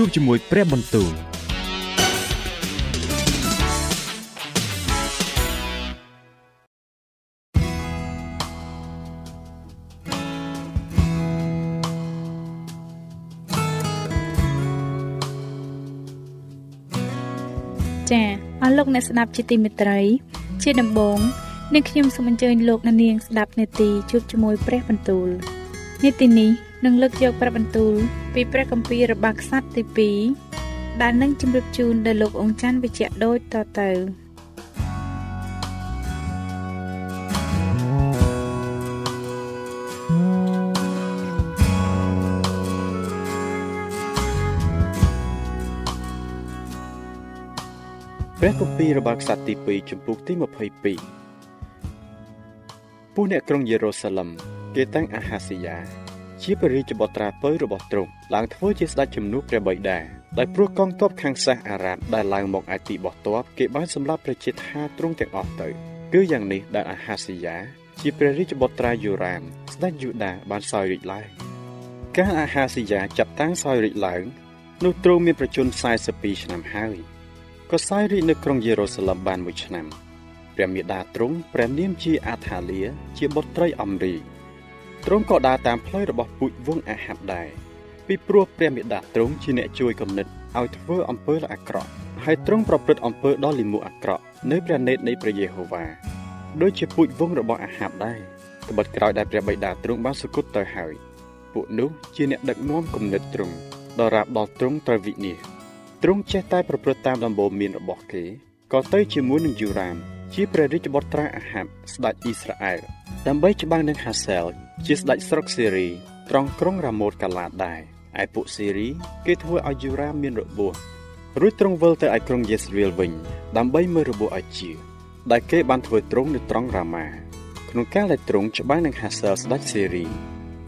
ជួបជាមួយព្រះបន្ទូលចាអស់លោកអ្នកស្ដាប់ជាទីមេត្រី ជាដំបូងនាងខ្ញុំសូមអញ្ជើញលោកអ្នកនាងស្ដាប់នេតិជួបជាមួយព្រះបន្ទូលនេតិនេះ នឹងលើកយកព្រះបន្ទូលពីព្រះគម្ពីររបស់ខ្សត្រទី2ដែលនឹងជម្រាបជូនដល់លោកអង្គច័ន្ទវិជ្ជៈដូចតទៅព្រះគម្ពីររបស់ខ្សត្រទី2ចំពុកទី22ពួកអ្នកក្រុងយេរូសាឡឹមគេតាំងអាហាស៊ីយ៉ា ជាព្រះរាជបុត្រាពៅរបស់ទ្រង់ឡើងធ្វើជាស្ដេចជំនួសព្រះបិតាដោយព្រោះកងទ័ពខាងសាសអារ៉ាប់ដែលឡើងមកអាចទីបោះទ័ពគេបានសម្លាប់ប្រជាថាទ្រង់ទាំងអស់ទៅគឺយ៉ាងនេះដែលអាហាស៊ីយ៉ាជាព្រះរាជបុត្រាយូរ៉ាមស្ដេចយូដាបានសោយរាជឡើងកាលអាហាស៊ីយ៉ាចាប់តាំងសោយរាជឡើងនោះទ្រង់មានប្រជញ្ញ42ឆ្នាំហើយក៏សោយរាជនៅក្រុងយេរូសាឡឹមបានមួយឆ្នាំព្រះមេដាទ្រង់ព្រះនាមជាអាថាលៀជាបុត្រីអំរី ទ្រង់ក៏ដើរតាមផ្លូវរបស់ពូជវង្សអាហាប់ដែរពីព្រោះព្រះមេដាទ្រង់ជាអ្នកជួយគំនិតឲ្យធ្វើអំពើល្អអាក្រក់ហើយទ្រង់ប្រព្រឹត្តអំពើដ៏លិមួអាក្រក់នៅព្រះនេតនៃព្រះយេហូវ៉ាដូចជាពូជវង្សរបស់អាហាប់ដែរត្បិតក្រោយដែលព្រះបិតាទ្រង់បានសុគតទៅហើយពួកនោះជាអ្នកដឹកនាំគំនិតទ្រង់ដល់រាបដល់ទ្រង់ត្រូវវិនិច្ឆ័យទ្រង់ចេះតែប្រព្រឹត្តតាមដំបូន្មានរបស់គេក៏ទៅជាមួយនឹងយូរ៉ាម ជាព្រះរាជបុត្រាអាហាប់ស្ដេចអ៊ីស្រាអែលដើម្បីច្បាំងនឹងហាសែលជាស្ដេចស្រុកសេរីត្រង់ក្រុងរ៉ាម៉ូតកាឡាដែរឯពួកសេរីគេធ្វើឲ្យយូរ៉ាមមានរបួសរួចទ្រង់វិលទៅឯក្រុងយេសរៀលវិញដើម្បីមើលរបួសឲ្យជាដែលគេបានធ្វើទ្រង់នៅត្រង់រ៉ាម៉ាក្នុងកាលដែលទ្រង់ច្បាំងនឹងហាសែលស្ដេចសេរី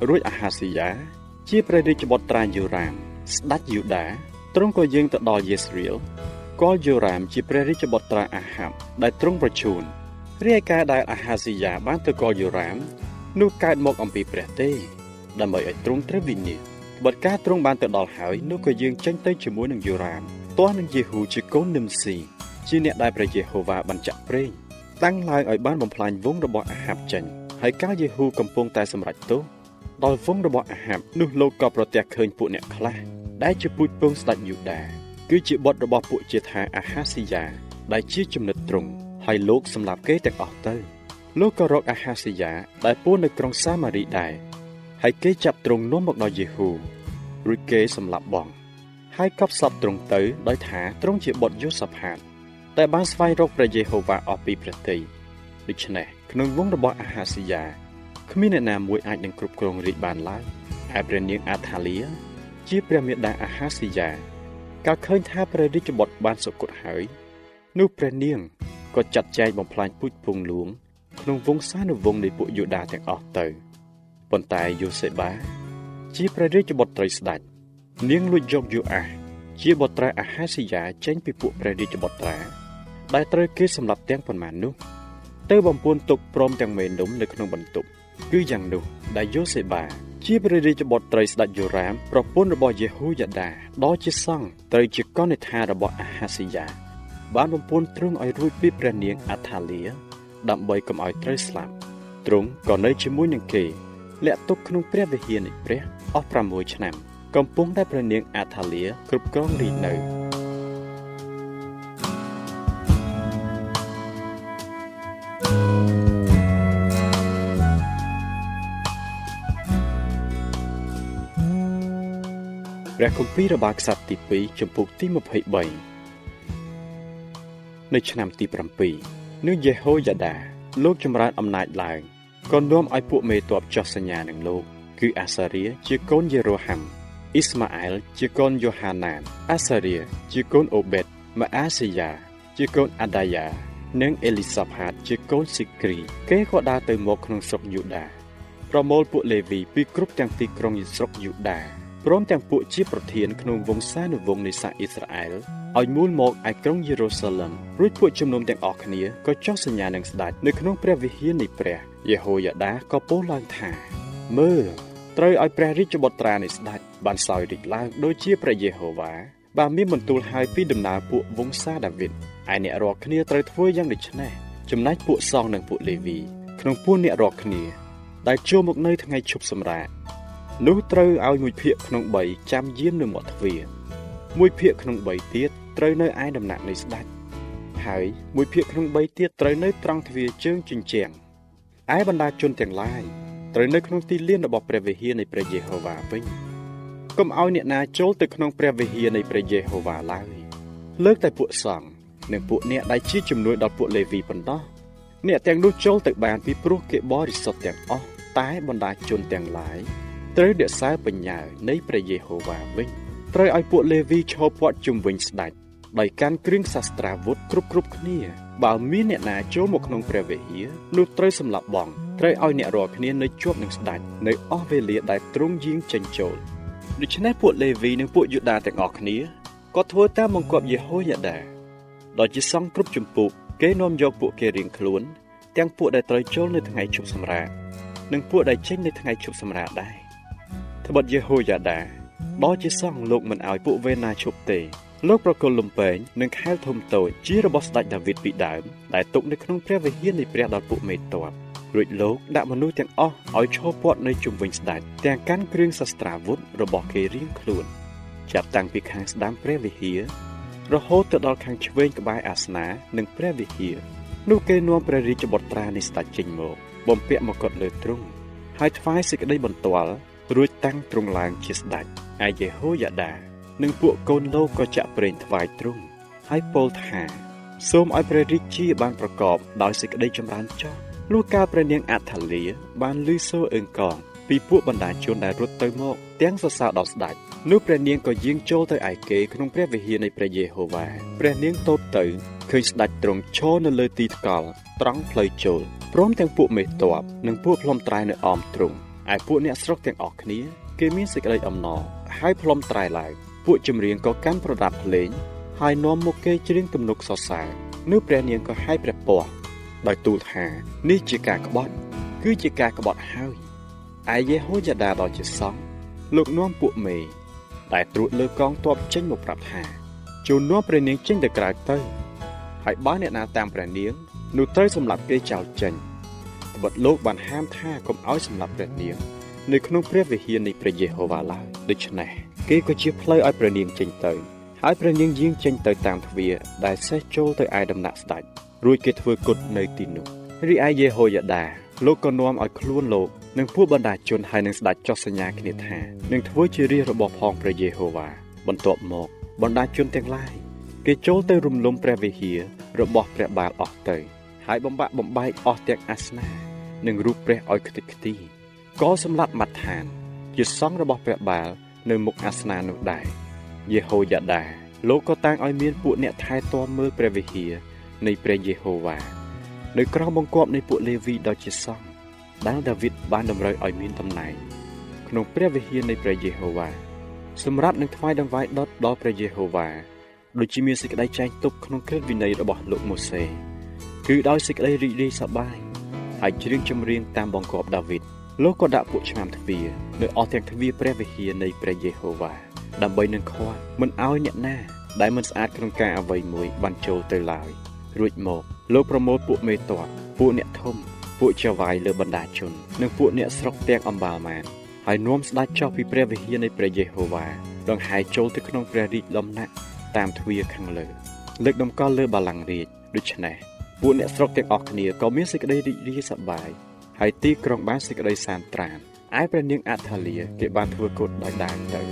រួចអាហាស៊ីយ៉ាជាព្រះរាជបុត្រាយូរ៉ាមស្ដេចយូដាទ្រង់ក៏យាងទៅដល់យេសរៀល គាល់យូរ៉ាមជាព្រះរាជបុត្រាអាហាប់ដែលទ្រង់ប្រជូនរាយការណ៍ដែលអាហាស៊ីយ៉ាបានទៅគាល់យូរ៉ាមនោះកើតមកអំពីព្រះទេ ដើម្បីឲ្យទ្រង់ត្រូវវិនិច្ឆ័យបទការទ្រង់បានទៅដល់ហើយនោះក៏យើងចេញទៅជាមួយនឹងយូរ៉ាមទាស់នឹងយេហ៊ូជាកូននឹមស៊ីជាអ្នកដែលព្រះយេហូវ៉ាបានចាក់ប្រេងតាំងឡើងឲ្យបានបំផ្លាញវងរបស់អាហាប់ចេញហើយកាលយេហ៊ូកំពុងតែសម្រេចទោសដល់វងរបស់អាហាប់នោះលោកក៏ប្រទះឃើញពួកអ្នកខ្លះដែលជាពូជពងស្ដេចយូដា គឺជាបុត្ររបស់ពួកជាថាអាហាស៊ីយ៉ាដែលជាចំណិតទ្រង់ហើយលោកសម្លាប់គេទាំងអស់ទៅលោកក៏រកអាហាស៊ីយ៉ាដែលពួននៅក្រុងសាម៉ារីដែរហើយគេចាប់ទ្រង់នាំមកដល់យេហ៊ូរួចគេសម្លាប់បងហើយកប់សពទ្រង់ទៅដោយថាទ្រង់ជាបុត្រយូសាផាតតែបានស្វែងរកព្រះយេហូវ៉ាអស់ពីព្រះតីដូច្នេះក្នុងវងរបស់អាហាស៊ីយ៉ាគ្មានអ្នកណាមួយអាចនឹងគ្រប់គ្រងរាជបានឡើយហើយព្រះនាងអាថាលៀជាព្រះមេដាអាហាស៊ីយ៉ា កាលឃើញថាព្រះរាជបុត្របានសុគតហើយនោះព្រះនាងក៏ចាត់ចែងបំផ្លាញពូជពងលួង ក្នុងវង្សានុវង្សនៃពួកយូដាទាំងអស់ទៅប៉ុន្តែយូសេបា ជាព្រះរាជបុត្រីស្ដេចនាងលួចយកយូអាជាបុត្រាអាហាស៊ីយ៉ាចេញពីពួកព្រះរាជបុត្រា ដែលត្រូវគេសម្លាប់ទាំងប៉ុន្មាននោះ ទៅបំពួនទុកព្រមទាំងមេនំនៅក្នុងបន្ទប់គឺយ៉ាងនោះដែលយូសេបា ជាព្រះរាជបុត្រីស្ដេចយូរ៉ាមប្រពន្ធរបស់យេហូយ៉ាដាដ៏ជាសង្ឃត្រូវជាកនិដ្ឋារបស់អាហាស៊ីយ៉ាបានបំពន់ទ្រង់ឲ្យរួចពីព្រះនាងអាថាលៀដើម្បីកុំឲ្យត្រូវស្លាប់ទ្រង់ក៏នៅជាមួយនឹងគេលាក់ទុកក្នុងព្រះវិហារនៃព្រះអស់6ឆ្នាំ កំពុងតែព្រះនាងអាថាលៀគ្រប់គ្រងរាជនៅ ព្រះគម្ពីររបស់ខ្សត្រទី2ចំពុកទី23នៅឆ្នាំទី7នាងយេហូយ៉ាដាលោកចម្រើនអំណាចឡើងក៏នាំឲ្យពួកមេទ័ពចោះសញ្ញានឹងលោក គឺអាសារៀជាកូនយេរ៉ូហាំអ៊ីស្ម៉ាអែលជាកូនយូហាណានអាសារៀជាកូនអូបេតម៉ាអាស៊ីយ៉ាជាកូនអាដាយ៉ានិងអេលីសាផាតជាកូនស៊ីគ្រី គេក៏ដើរទៅមកក្នុងស្រុកយូដាប្រមូលពួកលេវីពីគ្រប់ទាំងទីក្រុងស្រុកយូដា ព្រមទាំងពួកជាប្រធានក្នុងវង្សានុវង្សនៃសាសអ៊ីស្រាអែលឲ្យមូលមកឯក្រុងយេរូសាឡឹមរួចពួកជំនុំទាំងអស់គ្នាក៏ចុះសញ្ញានឹងស្ដេចនៅក្នុងព្រះវិហារនៃព្រះយេហូយ៉ាដាក៏ពោលឡើងថាមើលត្រូវឲ្យព្រះរាជបុត្រានៃស្ដេចបានសោយរីកឡើងដូចជាព្រះយេហូវ៉ាបានមានបន្ទូលឲ្យពីដំណើរពួកវង្សាដាវីតឯអ្នករាល់គ្នាត្រូវធ្វើយ៉ាងដូចនេះចំណែកពួកសងនិងពួកលេវីក្នុងពួកអ្នករាល់គ្នាដែលចូលមកនៅថ្ងៃឈប់សម្រាក នោះត្រូវឲ្យមួយភាគក្នុង3ចាំយាមនៅមាត់ទ្វារមួយភាគក្នុង3ទៀតត្រូវនៅឯដំណាក់នៃស្ដេចហើយមួយភាគក្នុង3ទៀតត្រូវនៅត្រង់ទ្វារជើងជញ្ជាំងឯបណ្ដាជនទាំងឡាយត្រូវនៅក្នុងទីលានរបស់ព្រះវិហារនៃព្រះយេហូវ៉ាវិញកុំឲ្យអ្នកណាចូលទៅក្នុងព្រះវិហារនៃព្រះយេហូវ៉ាឡើយលើកតែពួកសង្ឃនិងពួកអ្នកដែលជាជំនួយដល់ពួកលេវីប៉ុណ្ណោះអ្នកទាំងនោះចូលទៅបានពីព្រោះគេបរិសុទ្ធទាំងអស់តែបណ្ដាជនទាំងឡាយ ត្រូវរក្សាបញ្ញើនៃព្រះយេហូវ៉ាវិញត្រូវឲ្យពួកលេវីឈរព័ទ្ធជុំវិញស្ដេចដោយកាន់គ្រឿងសាស្ត្រាវុធគ្រប់គ្រប់គ្នាបើមានអ្នកណាចូលមកក្នុងព្រះវិហារនោះត្រូវសម្លាប់បងត្រូវឲ្យអ្នករាល់គ្នានៅជាប់នឹងស្ដេចនៅអស់វេលាដែលទ្រង់យាងចេញចូលដូច្នេះពួកលេវីនិងពួកយូដាទាំងអស់គ្នាក៏ធ្វើតាមបង្គាប់យេហូយ៉ាដាដោយជាសង្ឃគ្រប់ចម្ពោះគេនាំយកពួកគេរៀងខ្លួន ទាំងពួកដែលត្រូវចូលនៅថ្ងៃជប់សម្រាកនិងពួកដែលចេញនៅថ្ងៃជប់សម្រាកដែរ ត្បិតយេហូយ៉ាដាដល់ជាសង្ឃលោកមិនឲ្យពួកវេណាឈប់ទេលោកប្រគល់លំពែងនិងខែលធំតូចជារបស់ស្ដេចដាវីតពីដើមដែលទុកនៅក្នុងព្រះវិហារនៃព្រះដល់ពួកមេតបរួចលោកដាក់មនុស្សទាំងអស់ឲ្យឈរព័ទ្ធនៅជុំវិញស្ដេចទាំងកាន់គ្រឿងសស្ត្រាវុធរបស់គេរៀងខ្លួន ចាប់តាំងពីខាងស្ដាំព្រះវិហាររហូតទៅដល់ខាងឆ្វេងក្បែរអាសនានិងព្រះវិហារនោះគេនាំព្រះរាជបុត្រានៃស្ដេចចេញមក បំពាក់មកុដលើទ្រង់ហើយថ្វាយសេចក្តីបន្ទាល់ រួចតាំងទ្រង់ឡើងជាស្ដេចឯយេហូយ៉ាដានិងពួកកូនលោកក៏ចាក់ប្រេងថ្វាយទ្រង់ហើយពោលថាសូមឲ្យព្រះរាជាបានប្រកបដោយសេចក្តីចម្រើនចុះលុះកាលព្រះនាងអថាលីបានលឺសូរអឹងកងពីពួកបណ្ដាជនដែលរត់ទៅមកទាំងសរសើរដល់ស្ដេចនោះព្រះនាងក៏យាងចូលទៅឯគេក្នុងព្រះវិហារនៃព្រះយេហូវ៉ាព្រះនាងតូបទៅឃើញស្ដេចទ្រង់ឈរនៅលើទីថ្កល់ត្រង់ផ្លូវចូលព្រមទាំងពួកមេតបនិងពួកផ្លុំត្រែនៅអមទ្រង់ ឯពួកអ្នកស្រុកទាំងអស់គ្នា គេមានសេចក្តីអំណរហើយផ្លុំត្រែឡើងពួកចម្រៀងក៏កាន់ប្រដាប់ភ្លេងហើយនាំមកគេច្រៀងទំនុកសរសើរនោះព្រះនាងក៏ហាយព្រះពស្ត្រដោយទូលថានេះជាការក្បត់ គឺជាការក្បត់ហើយឯយេហូយ៉ាដាដ៏ជាសង្ឃលោកនាំពួកមេដែលត្រួតលើកងទ័ពចេញមកប្រាប់ថាចូលនាំព្រះនាងចេញទៅក្រៅទៅហើយបើអ្នកណាតាមព្រះនាងនោះត្រូវសម្លាប់គេចោលចេញត្បិតលោកបានហាមថាកុំឲ្យសម្លាប់ព្រះនាងនៅក្នុងព្រះវិហារនៃព្រះយេហូវ៉ាឡើយដូច្នេះគេក៏ជាផ្លូវឲ្យព្រះនាងចេញទៅហើយព្រះនាងយាងចេញទៅតាមទ្វារដែលសេះចូលទៅឯដំណាក់ស្ដេចរួចគេធ្វើគុតនៅទីនោះរីឯយេហូយ៉ាដាលោកក៏នាំឲ្យខ្លួនលោកនិងពួកបណ្ដាជនហើយនឹងស្ដេចចុះសញ្ញាគ្នាថានឹងធ្វើជារាជរបស់ផងព្រះយេហូវ៉ាបន្ទាប់មកបណ្ដាជនទាំងឡាយគេចូលទៅរំលំព្រះវិហាររបស់ព្រះបាលអស់ទៅ ហើយបំបាក់បំបែកអស់ទាំងអាសនា និងរូបព្រះឲ្យខ្ទេចខ្ទីក៏សម្លាប់មាត់ឋាន ជាសង្ឃរបស់ព្រះបាល នៅមុខអាសនានោះដែរយេហូយ៉ាដាលោកក៏តាំងឲ្យមានពួកអ្នកថែទាំមើលព្រះវិហារនៃព្រះយេហូវ៉ានៅក្រោមបង្គាប់នៃពួកលេវីដ៏ជាសង្ឃដែលដាវីតបានតម្រូវឲ្យមានតំណែងក្នុងព្រះវិហារនៃព្រះយេហូវ៉ាសម្រាប់នឹងថ្វាយដង្វាយដុតដល់ព្រះយេហូវ៉ាដូចជាមានសេចក្តីចែងទុកក្នុងក្រឹតវិន័យរបស់លោកម៉ូសេគឺដោយសេចក្តីរីករាយសប្បាយ ហើយច្រៀងចម្រៀងតាមបង្គាប់ដាវីតលោកក៏ដាក់ពួកឆ្នាំទ្វារនៅអស់ទាំងទ្វារព្រះវិហារនៃព្រះយេហូវ៉ាដើម្បីនឹងខាត់មិនឲ្យអ្នកណា ដែលមិនស្អាតក្នុងការអ្វីមួយបានចូលទៅឡើយរួចមកលោកប្រមូលពួកមេតបពួកអ្នកធំពួកចៅវាយលើបណ្ដាជន និងពួកអ្នកស្រុកទាំងអំបាលម៉ានហើយនាំស្ដេចចុះពីព្រះវិហារនៃព្រះយេហូវ៉ាដង្ហែចូលទៅក្នុងព្រះរាជលំណាក់តាមទ្វារខាងលើ លើកដំកល់លើបល្ល័ង្ករាជដូច្នេះ ពួកអ្នកស្រុកទាំងអស់គ្នាក៏មានសេចក្តីរីករាយសប្បាយហើយទីក្រុងបានសេចក្តីសានត្រានឯព្រះនាងអថាលាគេបានធ្វើគុតដោយដាងទៅ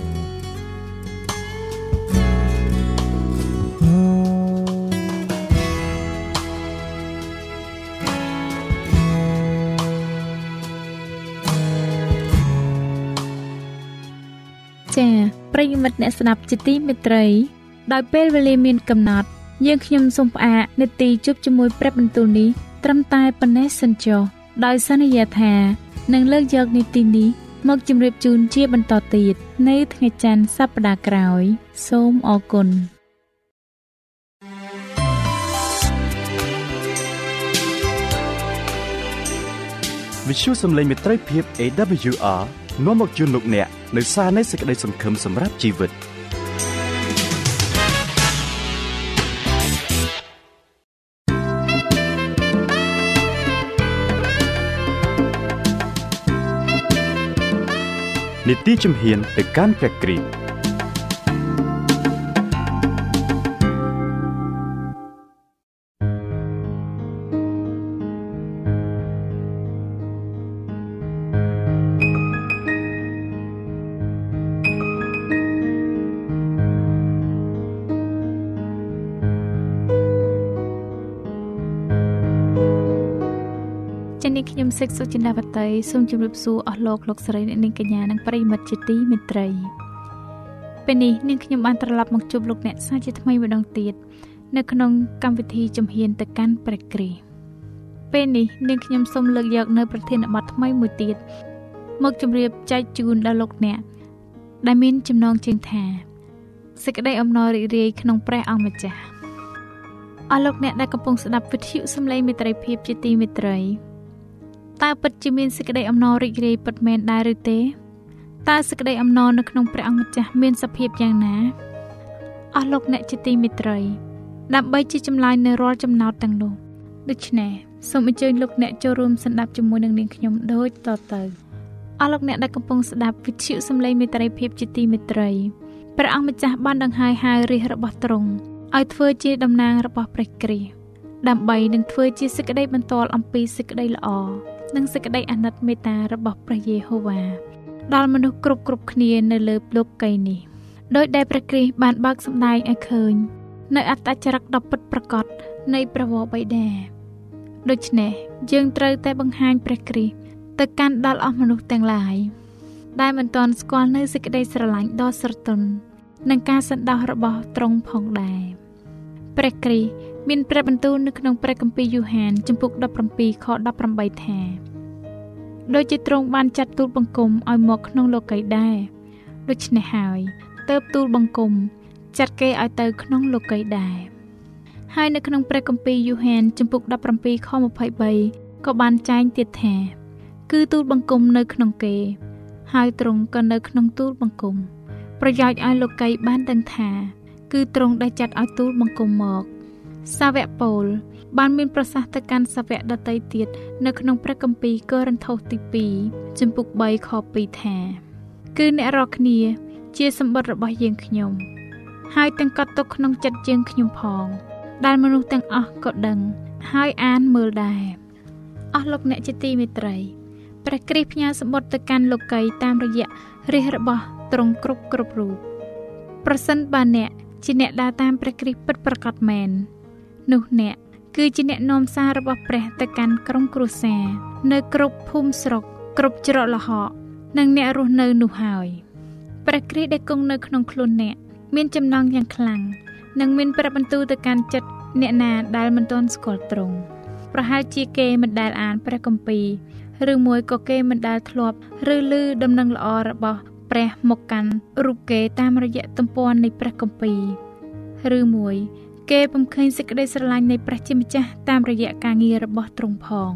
ចា៎ប្រិយមិត្តអ្នកស្ដាប់ជាទីមេត្រី ដោយពេលវេលាមានកំណត់ យើងខ្ញុំសូមផ្អាកនាទីជប់ជាមួយព្រឹបបន្ទូលនេះត្រឹមតែប៉ុណ្ណេះសិនចុះដោយសន្យាថានឹងលើកយកនាទីនេះមកជម្រាបជូនជាបន្តទៀតនៅថ្ងៃច័ន្ទសប្តាហ៍ក្រោយ សូមអរគុណវិទ្យុសំឡេងមេត្រីភាព AWR នាំមកជូនលោកអ្នកនៅសារនៃសេចក្តីសង្ឃឹមសម្រាប់ជីវិត នីតិជំហានទៅកាន់ព្រះគ្រីស្ទ សេកសុចិនាវតីសូមជម្រាបសួរអស់លោកលោកស្រីអ្នកនាងកញ្ញានិងប្រិយមិត្តជាទីមេត្រីពេលនេះនាងខ្ញុំបានត្រឡប់មកជួបលោកអ្នកសាជាថ្មីម្ដងទៀតនៅក្នុងកម្មវិធីជំហានទៅកាន់ព្រះគ្រីស្ទពេលនេះនាងខ្ញុំសូមលើកយកនៅប្រធានបទថ្មីមួយទៀតមកជម្រាបចែកជូនដល់លោកអ្នកដែលមានចំណងជើងថាសេចក្តីអំណររីករាយក្នុងព្រះអង្គម្ចាស់អស់លោកអ្នកដែលកំពុងស្ដាប់វិទ្យុសំឡេងមេត្រីភាពជាទីមេត្រី តើពិតជាមានសេចក្តីអំណររីករាយពិតមែនដែរឬទេតើសេចក្តីអំណរនៅក្នុងព្រះអង្គម្ចាស់មានសភាពយ៉ាងណាអស់លោកអ្នកជាទីមេត្រី ដើម្បីជាចម្លើយនៅរាល់ចំណោទទាំងនោះដូច្នេះសូមអញ្ជើញលោកអ្នកចូលរួមស្ដាប់ជាមួយនឹងនាងខ្ញុំដូចតទៅអស់លោកអ្នកដែលកំពុងស្ដាប់វិទ្យុសំឡេងមេត្រីភាពជាទីមេត្រីព្រះអង្គម្ចាស់បានដង្ហែហៅរាជរបស់ទ្រង់ឲ្យធ្វើជាតំណាងរបស់ព្រះគ្រីស្ទ ដើម្បីនឹងធ្វើជាសេចក្តីបន្ទាល់អំពីសេចក្តីល្អនិងសេចក្តីអាណិតមេត្តារបស់ព្រះយេហូវ៉ាដល់មនុស្សគ្រប់គ្រប់គ្នានៅលើលោកីយ៍នេះដោយដែលព្រះគ្រីស្ទបានបើកសម្ដែងឲ្យឃើញនៅអត្តចរិតដ៏ពិតប្រាកដនៃព្រះវរបិតាដូច្នេះយើងត្រូវតែបង្ហាញព្រះគ្រីស្ទទៅកាន់ដល់អស់មនុស្សទាំងឡាយដែលមិនទាន់ស្គាល់នៅសេចក្តីស្រឡាញ់ដ៏ស្រទន់និងការសន្តោសរបស់ទ្រង់ផងដែរព្រះគ្រីស្ទ មានព្រះបន្ទូលនៅក្នុងព្រះគម្ពីរយូហានចំពុក17ខ18ថាដូចជាទ្រង់បានចាត់ទូលបង្គំឲ្យមកក្នុងលោកីដែរដូច្នេះហើយទៅទូលបង្គំចាត់គេឲ្យទៅក្នុងលោកីដែរហើយនៅក្នុងព្រះគម្ពីរយូហានចំពុក17ខ23ក៏បានចែងទៀតថាគឺទូលបង្គំនៅក្នុងគេ ហើយទ្រង់ក៏នៅក្នុងទូលបង្គំប្រយោជន៍ឲ្យលោកីបានដឹងថា គឺទ្រង់ដែលចាត់ឲ្យទូលបង្គំមក សាវកពូល បានមានប្រសាសន៍ទៅកាន់សាវកដតីទៀតនៅក្នុងព្រះគម្ពីរកូរិនថូសទី2ចំពុក3ខ2ថា គឺអ្នករាល់គ្នា ជាសម្បត្តិរបស់យើងខ្ញុំ ហើយទាំងកត់ទុកក្នុងចិត្តយើងខ្ញុំផង ដែលមនុស្សទាំងអស់ក៏ដឹង ហើយអានមើលដែរអស់លោកអ្នកជាទីមេត្រីព្រះគ្រីស្ទផ្ញើសម្បត្តិទៅកាន់លោកីតាមរយៈរាជរបស់ទ្រង់គ្រប់គ្រប់រូបប្រសិនបើអ្នកជាអ្នកដើរតាមព្រះគ្រីស្ទពិតប្រាកដមែន នោះអ្នកគឺជាអ្នកនាំសាររបស់ព្រះទៅកាន់ក្រុមគ្រួសារនៅគ្រប់ភូមិស្រុកគ្រប់ច្រកល្ហកនិងអ្នករស់នៅនោះហើយព្រះគ្រីស្ទដែលគង់នៅក្នុងខ្លួនអ្នកមានចំណងយ៉ាងខ្លាំងនិងមានព្រះបន្ទូលទៅកាន់ចិត្តអ្នកណាដែលមិនទាន់ស្គាល់ទ្រង់ប្រហែលជាគេមិនដែលអានព្រះគម្ពីរឬមួយក៏គេមិនដែលធ្លាប់ឬឮដំណឹងល្អរបស់ព្រះមកកាន់រូបគេតាមរយៈទំព័រនៃព្រះគម្ពីរឬមួយ គេពំឃើញសេចក្តីស្រឡាញ់នៃព្រះជាម្ចាស់តាមរយៈការងាររបស់ទ្រង់ផង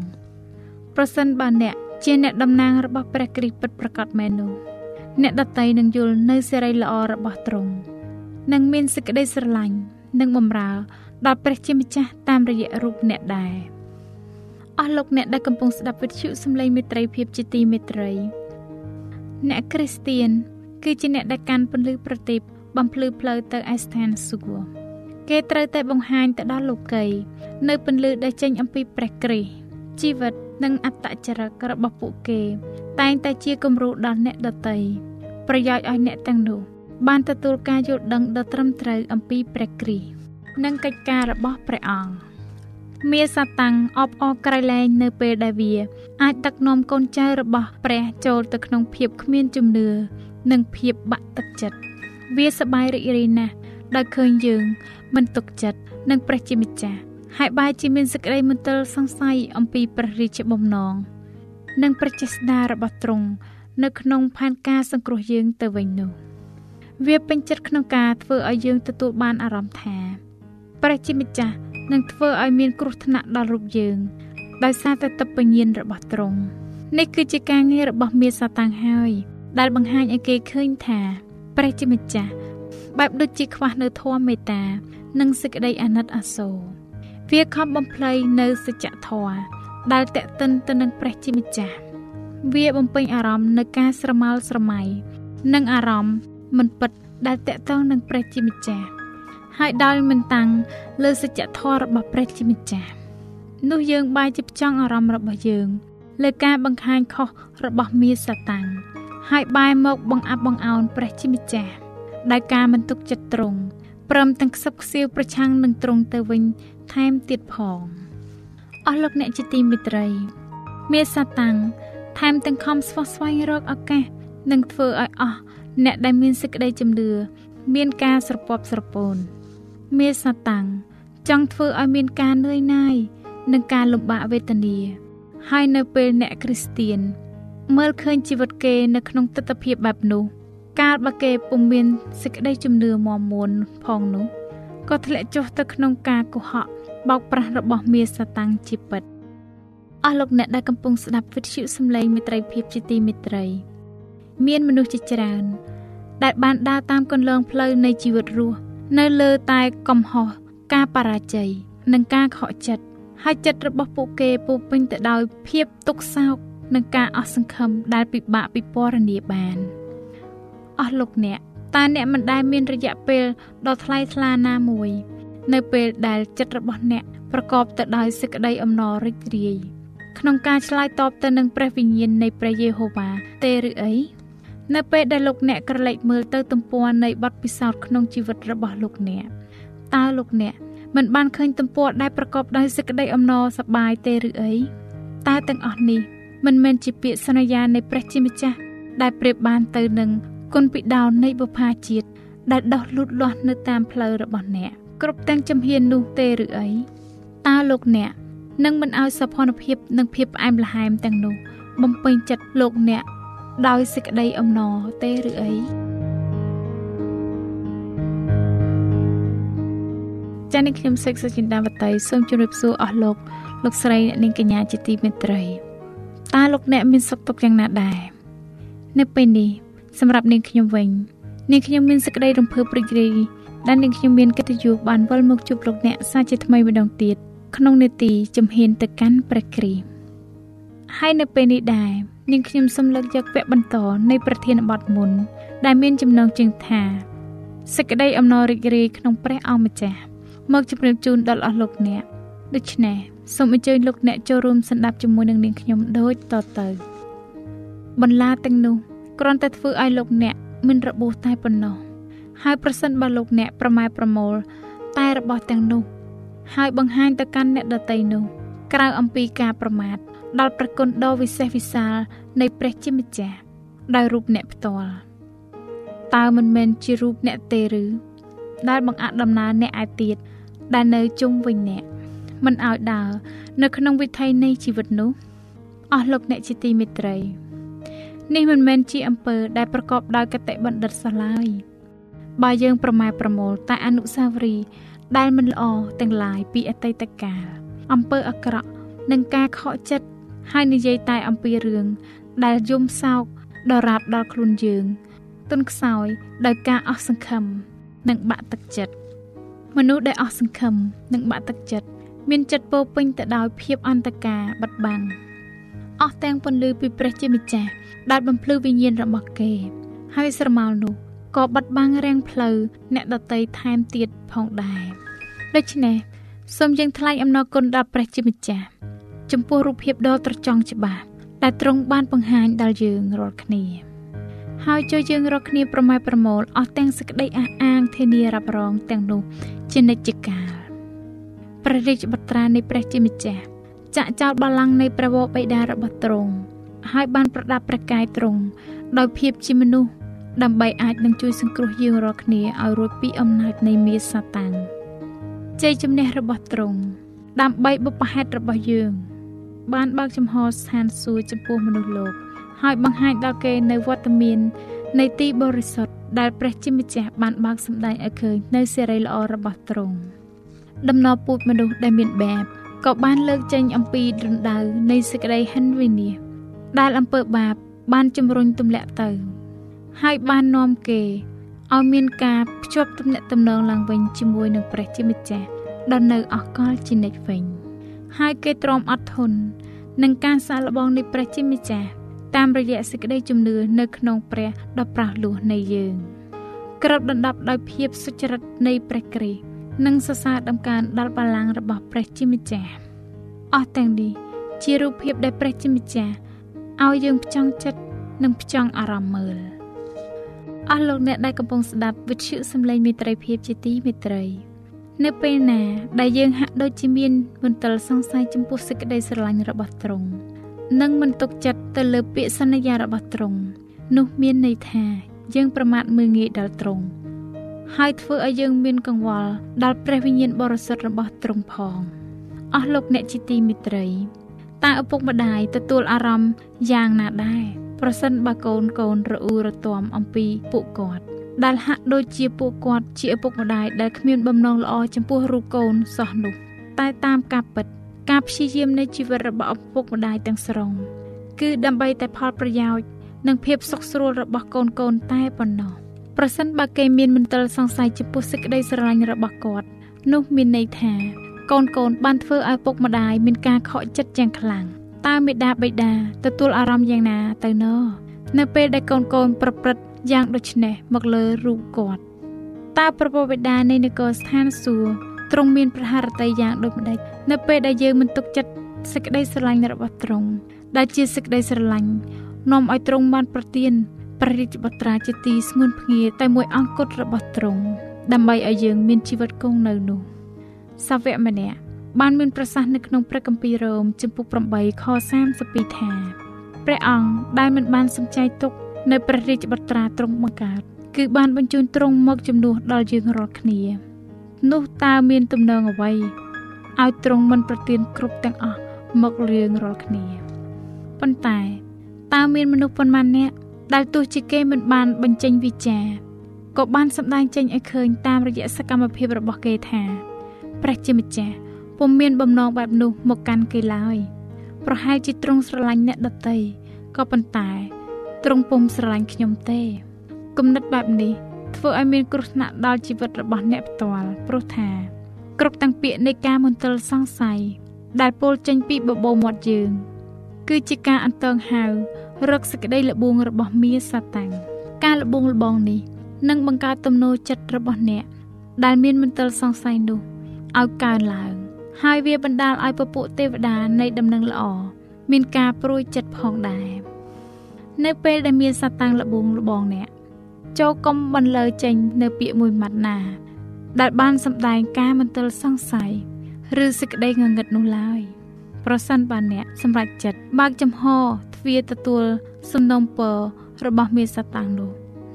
ប្រសិនបើអ្នកជាអ្នកតំណាងរបស់ព្រះគ្រីស្ទពិតប្រាកដមែននោះអ្នកដតីនឹងយល់នៅសេរីល្អរបស់ទ្រង់និងមានសេចក្តីស្រឡាញ់និងបម្រើដល់ព្រះជាម្ចាស់តាមរយៈរូបអ្នកដែរអស់លោកអ្នកដែលកំពុងស្ដាប់វិទ្យុសំឡេងមេត្រីភាពជាទីមេត្រី អ្នកគ្រីស្ទៀនគឺជាអ្នកដែលកាន់ពន្លឺប្រទីបបំភ្លឺផ្លូវទៅឯស្ថានសួគ៌ គេត្រូវតែបង្ហាញទៅដល់លោកី នៅពន្លឺដែលចេញអំពីព្រះគ្រីស្ទជីវិតនិងអត្តចរិតរបស់ពួកគេ តែងតែជាគំរូដល់អ្នកដទៃប្រយោជន៍ឲ្យអ្នកទាំងនោះ បានទទួលការយល់ដឹងដ៏ត្រឹមត្រូវអំពីព្រះគ្រីស្ទនិងកិច្ចការរបស់ព្រះអង្គមាសាតាំងអបអរក្រៃលែងនៅពេលដែលវា អាចដឹកនាំកូនចៅរបស់ព្រះចូលទៅក្នុងភាពគ្មានជំនឿនិងភាពបាក់ទឹកចិត្តវាសប្បាយរីករាយណាស់ ដោយឃើញយើង មិនទុកចិត្តនឹងព្រះជាម្ចាស់ហើយបែរជាមានសេចក្តីមន្ទិលសង្ស័យអំពីព្រះរាជបំណងនិងព្រះចេស្តារបស់ទ្រង់នៅក្នុងផែនការសង្គ្រោះយើងទៅវិញនោះវាពេញចិត្តក្នុងការធ្វើឲ្យយើងទទួលបានអារម្មណ៍ថាព្រះជាម្ចាស់នឹងធ្វើឲ្យមានគ្រោះថ្នាក់ដល់រូបយើងដោយសារតែទឹកបញ្ញាណរបស់ទ្រង់នេះគឺជាការងាររបស់មាសាតាំងហើយ ដែលបង្ហាញឲ្យគេឃើញថាព្រះជាម្ចាស់ បែបដូចជាខ្វះនៅធម៌មេត្តា និងសេចក្តីអាណិតអាសូរវាខំបំភ្លៃនៅសច្ចធម៌ដែលតេតិនទៅនឹងព្រះជាម្ចាស់វាបំពេញអារម្មណ៍នៅការស្រមើលស្រមៃនិងអារម្មណ៍មិនពិតដែលតេតងនឹងព្រះជាម្ចាស់ហើយដោយមិនតាំងលើសច្ចធម៌របស់ព្រះជាម្ចាស់នោះយើងបែរជាផ្ចង់អារម្មណ៍របស់យើងលើការបង្ហាញខុសរបស់មាសសាតាំងហើយបែរមកបង្អាប់បង្អោនព្រះជាម្ចាស់ ដោយការមិនទុកចិត្តត្រង់ព្រមទាំងខ្សឹបខ្សៀវប្រឆាំងនឹងត្រង់ទៅវិញថែមទៀតផងអស់លោកអ្នកជាទីមេត្រីមាសសាតាំងថែមទាំងខំស្វះស្វែងរកឱកាសនិងធ្វើឲ្យអស់អ្នកដែលមានសេចក្តីជំនឿមានការស្រពប់ស្រពោនមាសសាតាំងចង់ធ្វើឲ្យមានការនឿយណាយនិងការលំបាកវេទនា ហើយនៅពេលអ្នកគ្រីស្ទៀនមើលឃើញជីវិតគេនៅក្នុងទស្សនវិជ្ជាបែបនោះ កាលបើគេពុំមានសេចក្តីជំនឿមាំមួនផងនោះក៏ធ្លាក់ចុះទៅក្នុងការកុហកបោកប្រាស់របស់មាសសាតាំងជាពិតអស់លោកអ្នកដែលកំពុងស្ដាប់វិទ្យុសំឡេងមេត្រីភាពជាទីមេត្រី មានមនុស្សជាច្រើន ដែលបានដើរតាមគន្លងផ្លូវនៃជីវិតរស់នៅលើតែកំហុសការបរាជ័យនិងការខកចិត្តហើយចិត្តរបស់ពួកគេពោពេញទៅដោយភាពទុក្ខសោកនិងការអស់សង្ឃឹមដែលពិបាកពិពណ៌នាបាន អស់លោកអ្នកតើអ្នកមិនដែលមានរយៈពេលដ៏ថ្លៃថ្លាណាមួយ នៅពេលដែលចិត្តរបស់អ្នកប្រកបទៅដោយសេចក្តីអំណររីករាយក្នុងការឆ្លើយតបទៅនឹងព្រះវិញ្ញាណនៃព្រះយេហូវ៉ាទេឬអីនៅពេលដែលលោកអ្នកក្រឡេកមើលទៅទំព័រនៃបទពិសោធន៍ក្នុងជីវិតរបស់លោកអ្នកតើលោកអ្នកមិនបានឃើញទំព័រដែលប្រកបដោយសេចក្តីអំណរសប្បាយទេឬអីតើទាំងអស់នេះមិនមែនជាពាក្យសន្យានៃព្រះជាម្ចាស់ដែលប្រៀបបានទៅនឹង គុណពីដោនៃបុព្វាជាតិដែលដោះលូតលាស់នៅតាមផ្លូវរបស់អ្នកគ្រប់ទាំងជំហាននោះទេឬអីតើលោកអ្នកនឹងមិនឲ្យសោភ័ណភាពនិងភាពផ្អែមល្ហែមទាំងនោះបំពេញចិត្តលោកអ្នកដោយសេចក្តីអំណរទេឬអីចា៎នេះខ្ញុំសេកសុចិន្តាវតីសូមជម្រាបសួរអស់លោកលោកស្រីអ្នកនាងកញ្ញាជាទីមេត្រីតើលោកអ្នកមានសុខទុក្ខយ៉ាងណាដែរនៅពេលនេះ សម្រាប់នាងខ្ញុំវិញនាងខ្ញុំមានសេចក្តីរំភើបរីករាយដែលនាងខ្ញុំមានកិត្តិយសបានវិលមកជួបលោកអ្នកសាជាថ្មីម្ដងទៀតក្នុងនេតិជំហានទៅកាន់ព្រះគ្រីស្ទហើយនៅពេលនេះដែរនាងខ្ញុំសូមលើកយកវគ្គបន្តនៃប្រធានបទមុន ដែលមានចំណងជើងថាសេចក្តីអំណររីករាយក្នុងព្រះអង្គម្ចាស់មកជម្រាបជូនដល់អស់លោកអ្នកដូច្នេះសូមអញ្ជើញលោកអ្នកចូលរួមស្ដាប់ជាមួយនឹងនាងខ្ញុំដូចតទៅ បន្លាទាំងនោះ គ្រាន់តែធ្វើឲ្យលោកអ្នកមានរបួសតែប៉ុណ្ណោះហើយប្រសិនបើលោកអ្នកប្រម៉ែប្រមូលតែរបស់ទាំងនោះ ហើយបង្ហាញទៅកាន់អ្នកដតីនោះ ក្រៅអំពីការប្រមាថដល់ប្រគុណដ៏វិសេសវិសាលនៃព្រះជាម្ចាស់ដោយរូបអ្នកផ្ទាល់តើមិនមែនជារូបអ្នកទេឬដែលបង្អាក់ដំណើរអ្នកឯទៀតដែលនៅជុំវិញអ្នកមិនឲ្យដើរនៅក្នុងវិថីនៃជីវិតនោះអស់លោកអ្នកជាទីមេត្រី នេះមិនមែនជាអំពើដែលប្រកបដោយកតិបណ្ឌិតសោះឡើយបើយើងប្រម៉ែប្រមូលតែអនុស្សាវរីយ៍ដែលមិនល្អទាំងឡាយពីអតីតកាលអំពើអាក្រក់និងការខកចិត្តហើយនិយាយតែអំពីរឿងដែលយំសោកដរាបដល់ខ្លួនយើងទុនខ្សោយដោយការអស់សង្ឃឹមនិងបាក់ទឹកចិត្តមនុស្សដែលអស់សង្ឃឹមនិងបាក់ទឹកចិត្តមានចិត្តពោពេញទៅដោយភាពអន្តការបិទបាំង អស់ទាំងពន្លឺពីព្រះជាម្ចាស់ដែលបំភ្លឺវិញ្ញាណរបស់គេ ហើយស្រមោលនោះក៏បិទបាំងរាំងផ្លូវអ្នកដតីថែមទៀតផងដែរដូច្នេះសូមយើងថ្លែងអំណរគុណដល់ព្រះជាម្ចាស់ចំពោះរូបភាពដ៏ត្រចង់ច្បាស់ដែលទ្រង់បានបង្ហាញដល់យើងរាល់គ្នា ហើយជួយយើងរាល់គ្នាប្រម៉ែប្រមូលអស់ទាំងសេចក្តីអះអាងធានារ៉ាប់រងទាំងនោះជានិច្ចកាលព្រះរាជបត្រានៃព្រះជាម្ចាស់ ចាក់ចោលបល្ល័ង្កនៃព្រះវរបិតារបស់ទ្រង់ហើយបានប្រដាប់ព្រះកាយទ្រង់ដោយភាពជាមនុស្សដើម្បីអាចនឹងជួយសង្គ្រោះយើងរាល់គ្នាឲ្យរួចពីអំណាចនៃមាសាតាំងជ័យជំនះរបស់ទ្រង់ដើម្បីបុព្វហេតុរបស់យើង បានបើកចំហស្ថានសួគ៌ចំពោះមនុស្សលោក ហើយបង្ហាញដល់គេនៅវត្តមាន នៃទីបរិសុទ្ធដែលព្រះជាម្ចាស់បានបើកសម្ដែងឲ្យឃើញនៅសេរីល្អរបស់ទ្រង់ដំណរពូជមនុស្សដែលមានបែប ក៏បានលើកចេញអំពីរណ្ដៅនៃសេចក្តីហិនវិនាសដែលអំពើបាបបានជំរុញទម្លាក់ទៅ ហើយបាននាំគេឲ្យមានការភ្ជាប់ទំនាក់ទំនងឡើងវិញជាមួយនឹងព្រះជាម្ចាស់ដល់នៅអកលជានិច្ចវិញហើយគេទ្រាំអត់ធន់នឹងការសាកល្បងនៃព្រះជាម្ចាស់តាមរយៈសេចក្តីជំនឿនៅក្នុងព្រះដ៏ប្រោះលោះនៃយើង ក្របដណ្ដប់ដោយភាពសុចរិតនៃព្រះគ្រីស្ទ និងសរសើរដំកើងដល់បល្ល័ង្ករបស់ព្រះជាម្ចាស់អស់ទាំងនេះជារូបភាពដែលព្រះជាម្ចាស់ឲ្យយើងផ្ចង់ចិត្តនិងផ្ចង់អារម្មណ៍មើលអស់លោកអ្នកដែលកំពុងស្ដាប់វិទ្យុសំឡេងមេត្រីភាពជាទីមេត្រី នៅពេលណា ដែលយើងហាក់ដូចជាមានមន្ទិលសង្ស័យចំពោះសេចក្តីស្រឡាញ់របស់ទ្រង់និងមិនទុកចិត្តទៅលើពាក្យសន្យារបស់ទ្រង់នោះមានន័យថាយើងប្រមាថមើលងាយដល់ទ្រង់ ហើយធ្វើឲ្យយើងមានកង្វល់ដល់ព្រះវិញ្ញាណបរិសុទ្ធរបស់ទ្រង់ផងអស់លោកអ្នកជាទីមេត្រីតើឪពុកម្ដាយទទួលអារម្មណ៍យ៉ាងណាដែរប្រសិនបើកូនកូនរអ៊ូរទាំអំពីពួកគាត់ដែលហាក់ដូចជាពួកគាត់ជាឪពុកម្ដាយដែលគ្មានបំណងល្អចំពោះរូបកូនសោះនោះតែតាមការពិត ការព្យាយាមនៃជីវិតរបស់ឪពុកម្ដាយទាំងស្រុងគឺដើម្បីតែផលប្រយោជន៍និងភាពសុខស្រួលរបស់កូនកូនតែប៉ុណ្ណោះ ប្រសិនបើគេមានមន្ទិលសង្ស័យចំពោះសេចក្តីស្រឡាញ់របស់គាត់នោះមានន័យថា កូនកូនបានធ្វើឲ្យពុកម្ដាយមានការខកចិត្តយ៉ាងខ្លាំងតើមេដាបេដាទទួលអារម្មណ៍យ៉ាងណាទៅណនៅពេលដែលកូនកូនប្រព្រឹត្តយ៉ាងដូចនេះមកលើរូបគាត់តើប្រពបេដានៃនគរស្ថានសួគ៌ទ្រង់មានប្រហារតីយ៉ាងដូចម្ដេចនៅពេលដែលយើងមិនទុកចិត្តសេចក្តីស្រឡាញ់របស់ទ្រង់ដែលជាសេចក្តីស្រឡាញ់នាំឲ្យទ្រង់បានប្រទាន ព្រះរាជបុត្រាជាទីស្ងួនភ្ងាតែមួយអង្គត់របស់ទ្រង់ដើម្បីឲ្យយើងមានជីវិតគង់នៅនោះសាវកម្នាក់បានមានប្រសាសន៍នៅក្នុងព្រះគម្ពីររ៉ូមចំពុក8ខ32ថាព្រះអង្គដែលមិនបានសំចៃទុកនៅព្រះរាជបុត្រាទ្រង់បង្កើតគឺបានបញ្ជូនទ្រង់មកជំនួសដល់យើងរាល់គ្នានោះតើមានទំនងអ្វីឲ្យទ្រង់មិនប្រទានគ្រប់ទាំងអស់មកលឿងរាល់គ្នាប៉ុន្តែតើមានមនុស្សប៉ុន្មាននាក់ ដែលទោះជាគេមិនបានបញ្ចេញវិចារក៏បានសម្ដែងចេញឲ្យឃើញតាមរយៈសកម្មភាពរបស់គេថាព្រះជាម្ចាស់ពុំមានបំណងបែបនោះមកកាន់គេឡើយប្រហែលជាទ្រង់ស្រឡាញ់អ្នកដតីក៏ប៉ុន្តែទ្រង់ពុំស្រឡាញ់ខ្ញុំទេគំនិតបែបនេះធ្វើឲ្យមានគ្រោះថ្នាក់ដល់ជីវិតរបស់អ្នកផ្ទាល់ព្រោះថាគ្រប់ទាំងពាក្យនៃការមន្ទិលសង្ស័យដែលពោលចេញពីបបោមាត់យើង គឺជាការអន្តងហៅ រកសេចក្តីល្បួងរបស់មាសាតាំងការល្បួងលបងនេះនឹងបង្កើតទំនោរចិត្តរបស់អ្នកដែលមានមន្ទិលសង្ស័យនោះឲ្យកើនឡើង ហើយវាបណ្ដាលឲ្យពពួកទេវតានៃដំណឹងល្អមានការព្រួយចិត្តផងដែរនៅពេលដែលមានសាតាំងល្បួងលបងអ្នកចូលកុំបន្លឺចេញនៅពាក្យមួយម៉ាត់ណា ដែលបានសម្ដែងការមន្ទិលសង្ស័យឬសេចក្តីងងឹតនោះឡើយប្រសិនបើអ្នកសម្រេចចិត្តបើកចំហ ទ្វារទទួលសំណុំពររបស់មេសាតាំងនោះ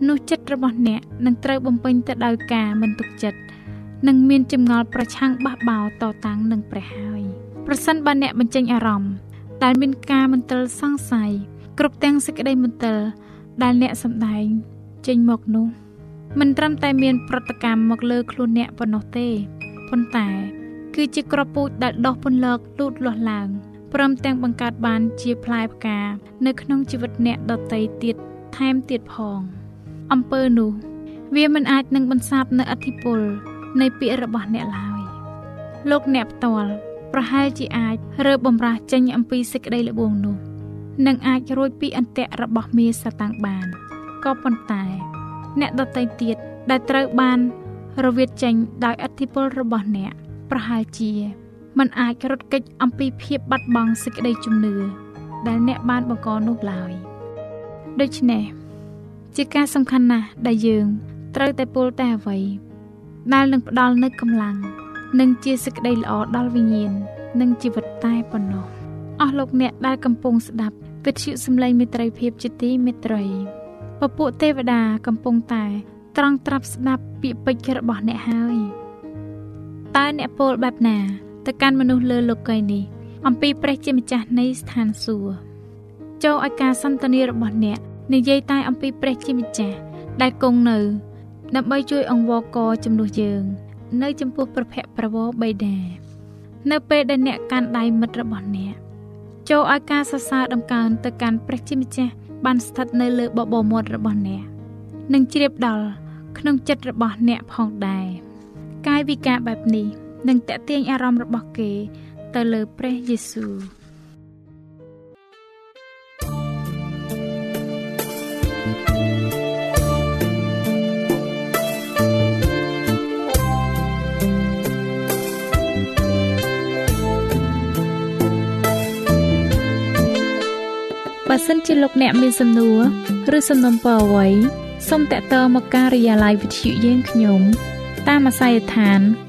នោះចិត្តរបស់អ្នកនឹងត្រូវបំពេញទៅដោយការមិនទុកចិត្តនិងមានចម្ងល់ប្រឆាំងបះបោតតាំងនឹងព្រះហើយប្រសិនបើអ្នកបញ្ចេញអារម្មណ៍ដែលមានការមន្ទិលសង្ស័យគ្រប់ទាំងសេចក្តីមន្ទិលដែលអ្នកសម្ដែងចេញមកនោះមិនត្រឹមតែមានប្រតិកម្មមកលើខ្លួនអ្នកប៉ុណ្ណោះទេប៉ុន្តែ គឺជាក្របពូជដែលដោះពន្លកលូតលាស់ឡើង ព្រមទាំងបង្កើតបានជាផ្លែផ្កា នៅក្នុងជីវិតអ្នកដតីទៀតថែមទៀតផងអំពើនោះ វាមិនអាចនឹងបន្សាបនៅអធិពលនៃពាក្យរបស់អ្នកឡើយលោកអ្នកផ្ទាល់ប្រហែលជាអាចរើបំរាស់ចេញអំពីសេចក្តីល្បួងនោះនិងអាចរួចពីអន្ទាក់របស់មាសតាំងបានក៏ប៉ុន្តែ អ្នកដតីទៀតដែលត្រូវបានរវិតចេញដោយអធិពលរបស់អ្នកប្រហែលជា มันអាចរត់គេចអំពីភាពបាត់បង់សេចក្តីជំនឿដែលអ្នកបានបង្កនោះឡើយដូច្នេះជាការសំខាន់ណាស់ដែលយើងត្រូវតែពោលតែអ្វីដែលនឹងផ្ដល់នូវកម្លាំងនិងជាសេចក្តីល្អដល់វិញ្ញាណនិងជីវិតតែប៉ុណ្ណោះអស់លោកអ្នកដែលកំពុងស្ដាប់វិទ្យុសំឡេងមេត្រីភាពជាទីមេត្រីពពួកទេវតាកំពុងតែត្រង់ត្រាប់ស្ដាប់ពាក្យពេចន៍របស់អ្នកហើយតើអ្នកពោលបែបណា ទៅកាន់មនុស្សលើលោកីយ៍នេះអំពីព្រះជាម្ចាស់នៃស្ថានសួគ៌ចូលឲ្យការសន្ទនារបស់អ្នកនិយាយតែអំពីព្រះជាម្ចាស់ដែលគង់នៅ ដើម្បីជួយអង្វរកជំនួសយើង នៅ ចំពោះប្រភពប្រវោបៃតានៅពេលដែលអ្នកកាន់ដៃមិត្តរបស់អ្នកចូលឲ្យការសរសើរដំកើងទៅកាន់ព្រះជាម្ចាស់បានស្ថិតនៅលើបបោមាត់របស់អ្នកនិងជ្រាបដល់ក្នុងចិត្តរបស់អ្នកផងដែរកាយវិការបែបនេះ នឹងតេទៀងអារម្មណ៍របស់គេ ទៅលើព្រះយេស៊ូវបើសិនជាលោកអ្នកមានសំណួរឬសំណុំពរអ្វីសូមតាក់ទងមកការិយាល័យវិទ្យុយើងខ្ញុំ តាមអាស័យដ្ឋានផ្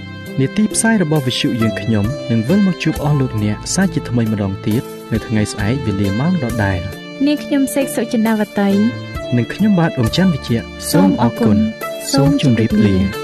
នាទីផ្សាយរបស់វិទ្យុយើងខ្ញុំនឹងវិលមកជួបអស់លោកអ្នកសាជាថ្មីម្ដងទៀតនៅថ្ងៃស្អែកវេលាម៉ោងដដែលនាងខ្ញុំសេកសុចិន្តាវតីនិងខ្ញុំបាទអ៊ំច័ន្ទវិជ្ជៈសូមអរគុណសូមជម្រាបលា